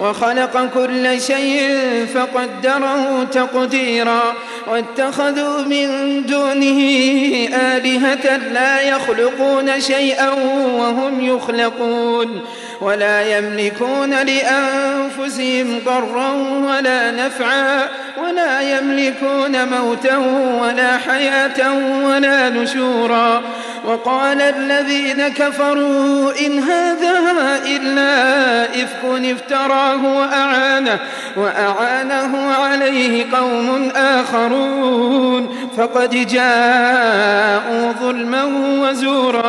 وخلق كل شيء فقدره تقديرا واتخذوا من دونه آلهة لا يخلقون شيئا وهم يخلقون ولا يملكون لأنفسهم ضرا ولا نفعا ولا يملكون موتا ولا حياة ولا نشورا وقال الذين كفروا إن هذا إلا إفك افتراه وأعانه, وأعانه عليه قوم آخرون فقد جاءوا ظلما وزورا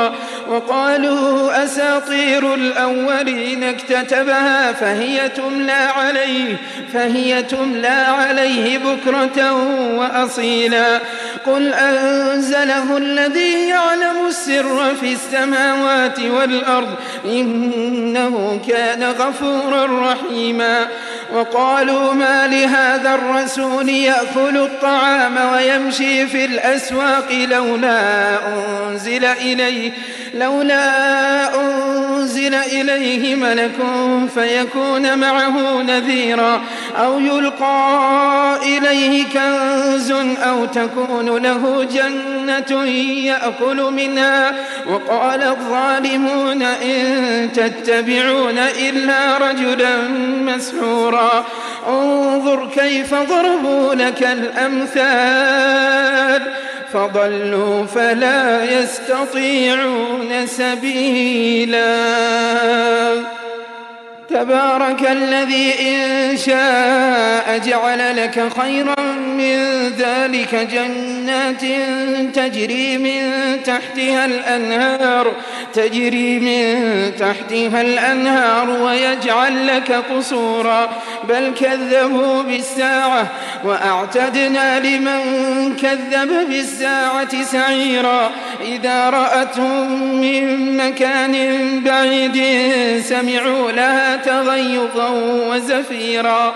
وقالوا أساطير الأولين اكتتبها فهي تملى عليه فهي تملى عليه بكرة وأصيلا. قل أنزله الذي يعلم السر في السماوات والأرض إنه كان غفورا رحيما. وقالوا ما لهذا الرسول يأكل الطعام ويمشي في الأسواق لولا أنزل إليه لولا أنزل إليه ملك فيكون معه نذيرا أو يلقى إليه كنز أو تكون له جنة يأكل منها. وقال الظالمون إن تتبعون إلا رجلا مسحورا. انظر كيف ضربوا لك الأمثال. فضلوا فلا يستطيعون سبيلا. تبارك الذي إن شاء جعل لك خيرا من ذلك جنات تجري من تحتها الأنهار تجري من تحتها الأنهار ويجعل لك قصورا. بل كذبوا بالساعة وأعتدنا لمن كذب بالساعة سعيرا. إذا رأتهم من مكان بعيد سمعوا لها تغيظا وزفيرا.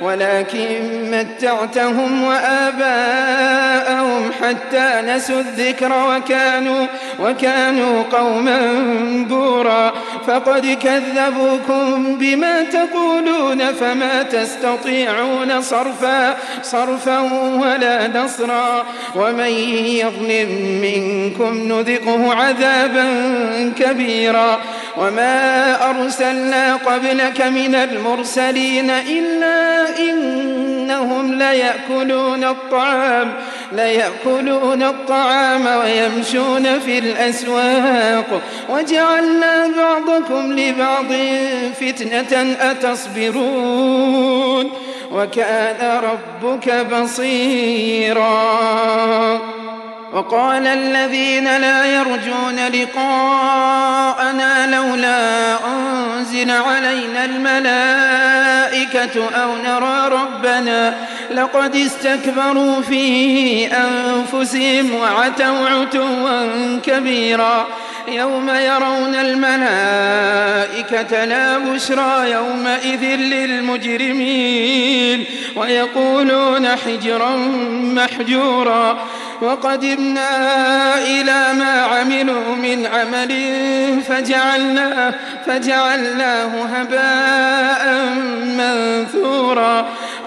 ولكن متعتهم وآباءهم حتى نسوا الذكر وكانوا, وكانوا قوما بورا. فقد كذبوكم بما تقولون فما تستطيعون صرفا, صرفا ولا نصرا. ومن يظلم منكم نذقه عذابا كبيرا. وما أرسلنا قبلك من المرسلين إلا إنهم ليأكلون الطعام ليأكلون الطعام ويمشون في الأسواق. وجعلنا بعضكم لبعض فتنة أتصبرون؟ وكان ربك بصيراً وقال الذين لا يرجون لقاءنا لولا أنزل علينا الملائكة أو نرى ربنا لقد استكبروا في أنفسهم وعتوا عتوا كبيرا يوم يرون الملائكة لا بشرى يومئذ للمجرمين ويقولون حجرا محجورا وقدمنا إلى ما عملوا من عمل فجعلناه, فجعلناه هباء منثورا.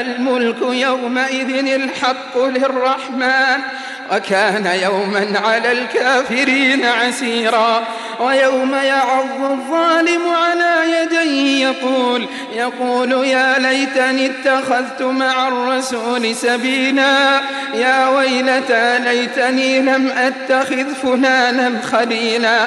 الملك يومئذ الحق للرحمن وكان يوما على الكافرين عسيرا. ويوم يعض الظالم على يديه يقول يقول يا ليتني اتخذت مع الرسول سبيلا. يا ويلتى ليتني لم أتخذ فلانا خليلا.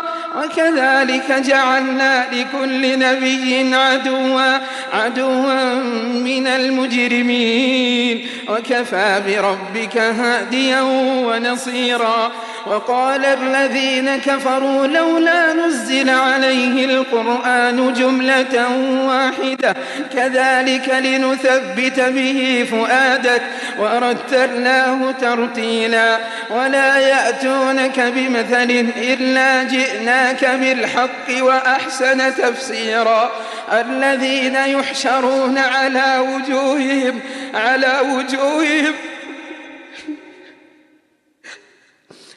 وكذلك جعلنا لكل نبي عدوا عدوا من المجرمين. وكفى بربك هاديا ونصيرا. وقال الذين كفروا لولا نزل عليه القرآن جملة واحدة. كذلك لنثبت به فؤادك ورتلناه ترتيلا. ولا يأتونك بمثل إلا جئناك بالحق وأحسن تفسيرا. الذين يحشرون على وجوههم على وجوههم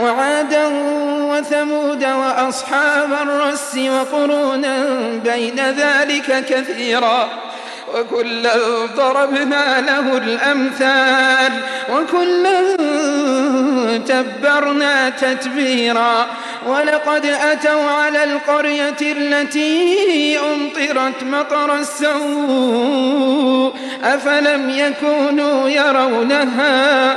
وعادا وثمود وأصحاب الرس وقرونا بين ذلك كثيرا وكلا ضربنا له الأمثال وكلا تبرنا تتبيرا ولقد أتوا على القرية التي أمطرت مطر السوء أفلم يكونوا يرونها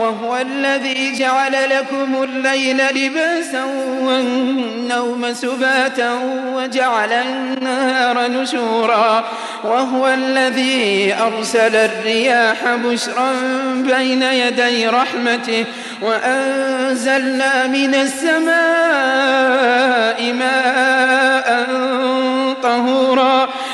وهو الذي جعل لكم الليل لباسا والنوم سباتا وجعل النهار نشورا وهو الذي أرسل الرياح بشرا بين يدي رحمته وأنزلنا من السماء ماء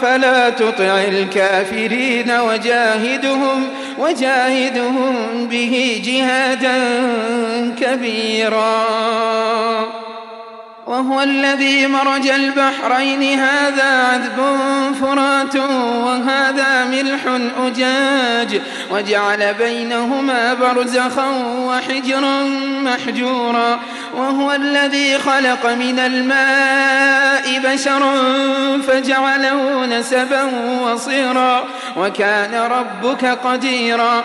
فلا تطع الكافرين وجاهدهم وجاهدهم به جهادا كبيرا. وهو الذي مرج البحرين. هذا عذب فرات وهذا ملح أجاج. وجعل بينهما برزخا وحجرا محجورا. وهو الذي خلق من الماء بشرا فجعله نسبا وصيرا. وكان ربك قديرا.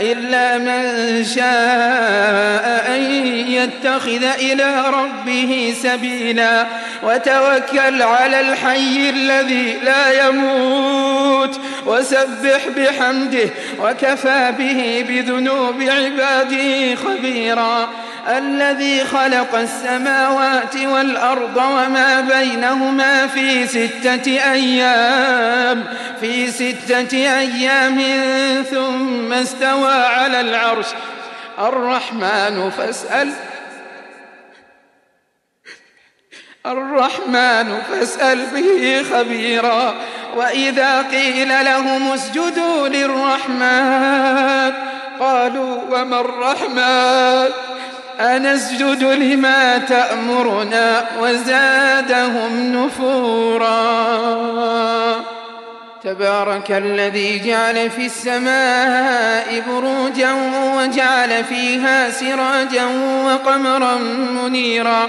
إلا من شاء أن يتخذ إلى ربه سبيلا. وتوكل على الحي الذي لا يموت. وسبح بحمده وكفى به بذنوب عباده خبيرا. الذي خلق السماوات والأرض وما بينهما في ستة أيام في ستة أيام ثم استوى على العرش. الرحمن فاسأل. الرحمن فاسأل به خبيرا. وإذا قيل لهم اسجدوا للرحمن قالوا وما الرحمن؟ أنسجد لما تأمرنا وزادهم نفورا. تبارك الذي جعل في السماء بروجا وجعل فيها سراجا وقمرا منيرا.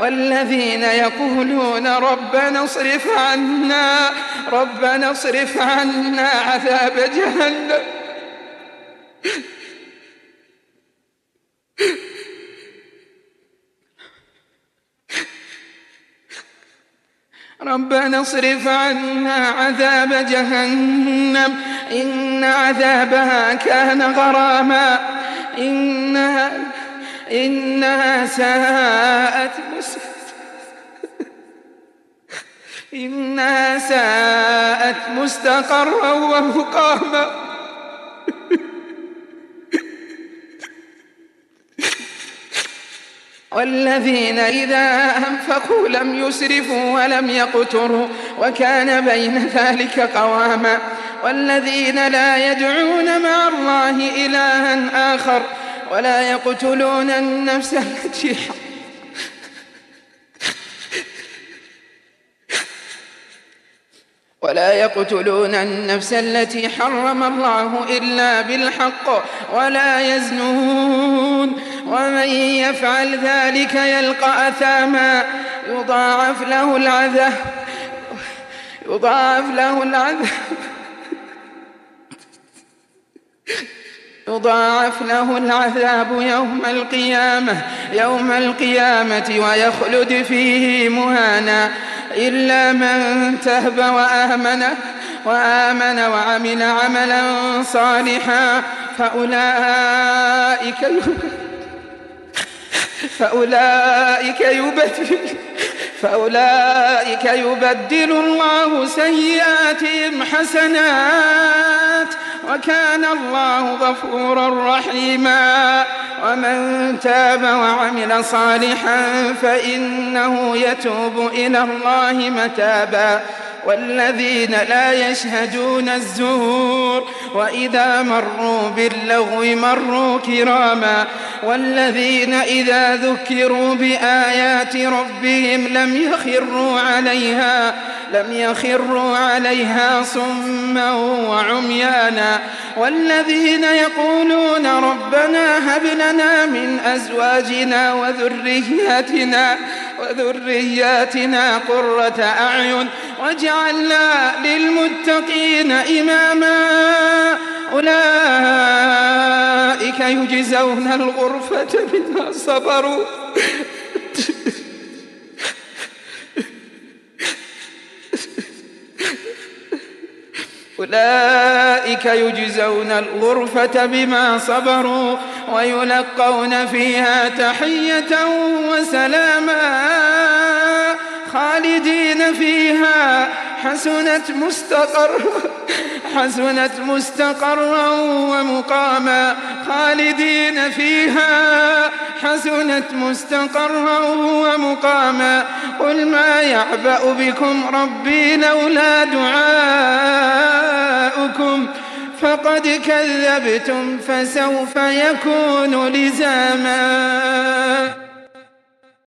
والذين يقولون ربنا اصرف عنا ربنا اصرف عنا عذاب جهنم. ربنا اصرف عنا عذاب جهنم. إن عذابها كان غراما. إنها إنها ساءت إنها ساءت مستقرا ومقاما. والذين إذا أنفقوا لم يسرفوا ولم يقتروا وكان بين ذلك قواما. والذين لا يدعون مع الله إلها آخر ولا يقتلون النفس التي ولا يقتلون النفس التي حرم الله إلا بالحق ولا يزنون. ومن يفعل ذلك يلقى أثاما. يضاعف له العذاب. يضاعف له العذاب. يضاعف له العذاب يوم القيامة يوم القيامة ويخلد فيه مهانا. إلا من تهب وآمن وآمن وعمل عملا صالحا فأولئك فأولئك يبدل فأولئك يبدل الله سيئاتهم حسنات. وكان الله غفورا رحيما. ومن تاب وعمل صالحا فإنه يتوب إلى الله متابا. والذين لا يشهدون الزور وإذا مروا باللغو مروا كراما والذين إذا ذكروا بآيات ربهم لم يخروا عليها لم يخروا عليها صما وعميانا والذين يقولون ربنا هب لنا من أزواجنا وذرياتنا وذرياتنا قرة أعين واجعلنا للمتقين إماما. أولئك يجزون الغرفة بما صبروا. أولئك يجزون الغرفة بما صبروا ويلقون فيها تحية وسلاما. فيها حسنت مستقر حسنت مستقرا ومقاما خالدين فيها. حسنت مستقرا ومقاما. قل ما يعبأ بكم ربي لولا دعاؤكم. فقد كذبتم فسوف يكون لزاما.